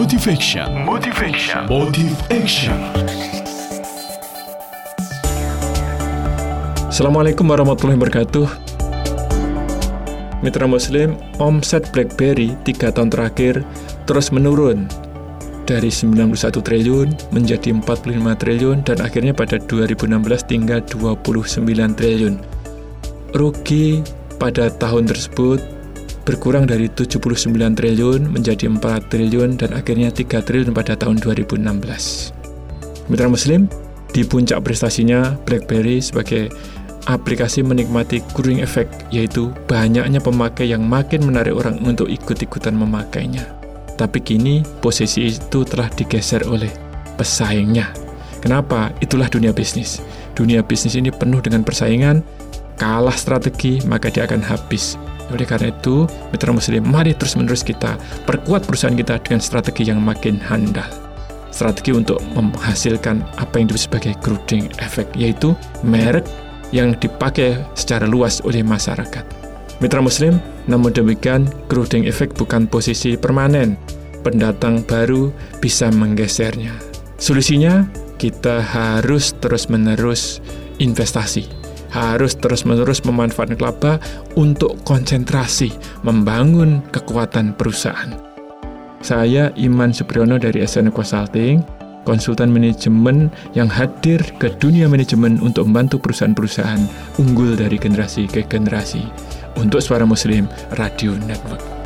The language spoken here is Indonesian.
Motivation. Motivation. Motive Action. Assalamualaikum warahmatullahi wabarakatuh. Mitra Muslim, omset BlackBerry 3 tahun terakhir terus menurun dari 91 triliun menjadi 45 triliun dan akhirnya pada 2016 tinggal 29 triliun. Rugi pada tahun tersebut berkurang dari 79 triliun menjadi 4 triliun dan akhirnya 3 triliun pada tahun 2016. Mitra Muslim, di puncak prestasinya BlackBerry sebagai aplikasi menikmati growing effect, yaitu banyaknya pemakai yang makin menarik orang untuk ikut-ikutan memakainya. Tapi kini posisi itu telah digeser oleh pesaingnya. Kenapa? Itulah dunia bisnis. Dunia bisnis ini penuh dengan persaingan, kalah strategi, maka dia akan habis. Oleh karena itu, mitra muslim, mari terus-menerus kita perkuat perusahaan kita dengan strategi yang makin handal. Strategi untuk menghasilkan apa yang disebut sebagai growing effect, yaitu merek yang dipakai secara luas oleh masyarakat. Mitra Muslim, namun demikian, growing effect bukan posisi permanen. Pendatang baru bisa menggesernya. Solusinya, kita harus terus-menerus investasi. Harus terus-menerus memanfaatkan laba untuk konsentrasi, membangun kekuatan perusahaan. Saya Iman Supriyono dari SN Consulting, konsultan manajemen yang hadir ke dunia manajemen untuk membantu perusahaan-perusahaan unggul dari generasi ke generasi untuk suara muslim Radio Network.